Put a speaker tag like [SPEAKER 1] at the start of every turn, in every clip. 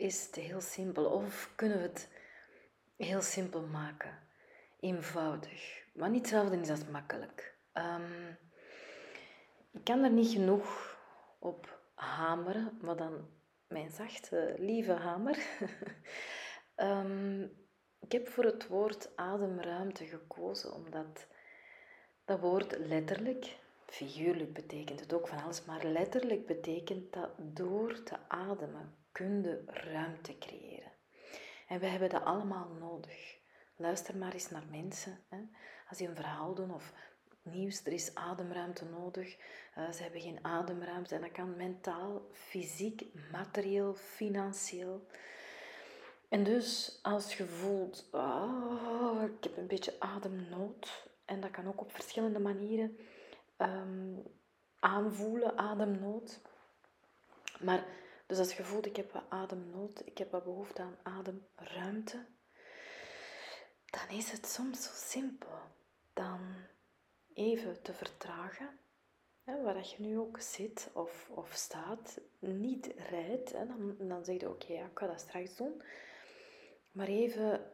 [SPEAKER 1] is het heel simpel of kunnen we het heel simpel maken. Eenvoudig. Maar niet hetzelfde is als makkelijk. Um, ik kan er niet genoeg op hameren, maar dan mijn zachte, lieve hamer. um, ik heb voor het woord ademruimte gekozen omdat dat woord letterlijk Figuurlijk betekent het ook van alles, maar letterlijk betekent dat door te ademen ruimte creëren. En we hebben dat allemaal nodig. Luister maar eens naar mensen. Hè. Als die een verhaal doen of nieuws, er is ademruimte nodig. Uh, ze hebben geen ademruimte en dat kan mentaal, fysiek, materieel, financieel. En dus als je voelt, oh, ik heb een beetje ademnood, en dat kan ook op verschillende manieren um, aanvoelen, ademnood. Maar dus als je voelt, ik heb wat ademnood, ik heb wat behoefte aan ademruimte, dan is het soms zo simpel. Dan even te vertragen, hè, waar je nu ook zit of, of staat, niet rijdt. Hè, dan, dan zeg je, oké, ja, ik ga dat straks doen. Maar even,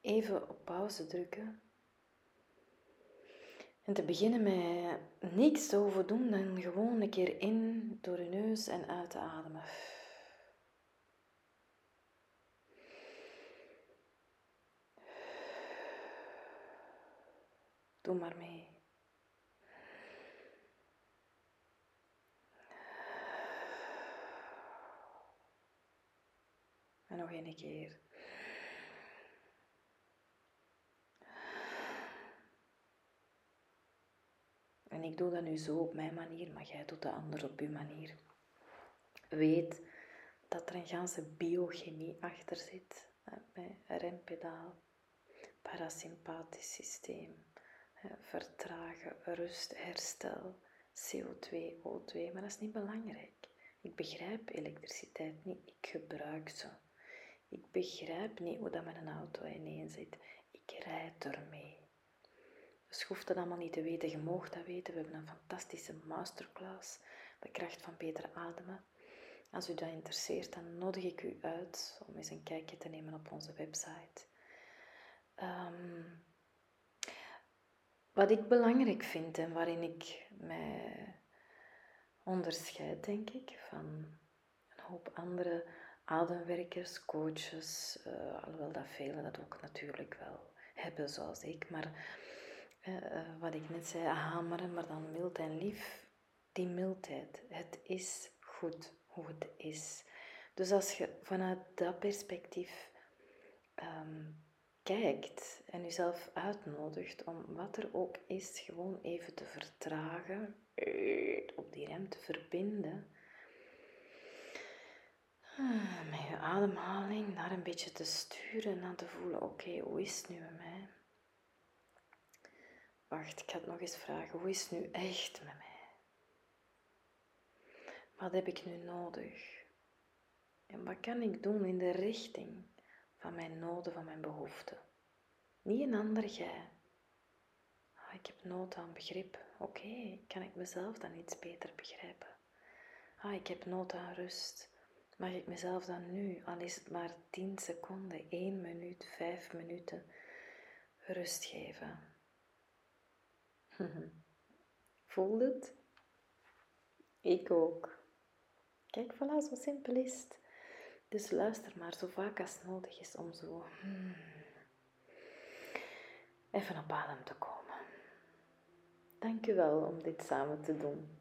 [SPEAKER 1] even op pauze drukken en te beginnen met niks te hoeven doen dan gewoon een keer in door je neus en uit te ademen. Doe maar mee. En nog een keer. Ik doe dat nu zo op mijn manier, maar jij doet dat anders op je manier. Weet dat er een ganse biochemie achter zit. Bij rempedaal, parasympathisch systeem, vertragen, rust, herstel, CO2, O2. Maar dat is niet belangrijk. Ik begrijp elektriciteit niet, ik gebruik ze. Ik begrijp niet hoe dat met een auto ineen zit. Ik rijd ermee. Dus je hoeft dat allemaal niet te weten, je mag dat weten. We hebben een fantastische masterclass, de kracht van beter ademen. Als u dat interesseert, dan nodig ik u uit om eens een kijkje te nemen op onze website. Ehm, wat ik belangrijk vind en waarin ik mij onderscheid, denk ik, van een hoop andere ademwerkers, coaches, uh, alhoewel dat velen dat ook natuurlijk wel hebben zoals ik, maar uh, wat ik net zei, hameren, maar dan mild en lief. Die mildheid. Het is goed hoe het is. Dus als je vanuit dat perspectief ehm, kijkt en jezelf uitnodigt om wat er ook is, gewoon even te vertragen, op die rem te verbinden. Ah, met je ademhaling naar een beetje te sturen en te voelen: oké, hoe is het nu met mij? Wacht, ik ga het nog eens vragen. Hoe is het nu echt met mij? Wat heb ik nu nodig? En wat kan ik doen in de richting van mijn noden, van mijn behoeften? Niet een ander jij. Ah, ik heb nood aan begrip. Oké, kan ik mezelf dan iets beter begrijpen? Ah, ik heb nood aan rust. Mag ik mezelf dan nu, al is het maar 10 seconden, 1 minuut, 5 minuten, rust geven? Voel het? Ik ook. Kijk, voilà, zo simpel is het. Dus luister maar zo vaak als nodig is om zo even op adem te komen. Dank u wel om dit samen te doen.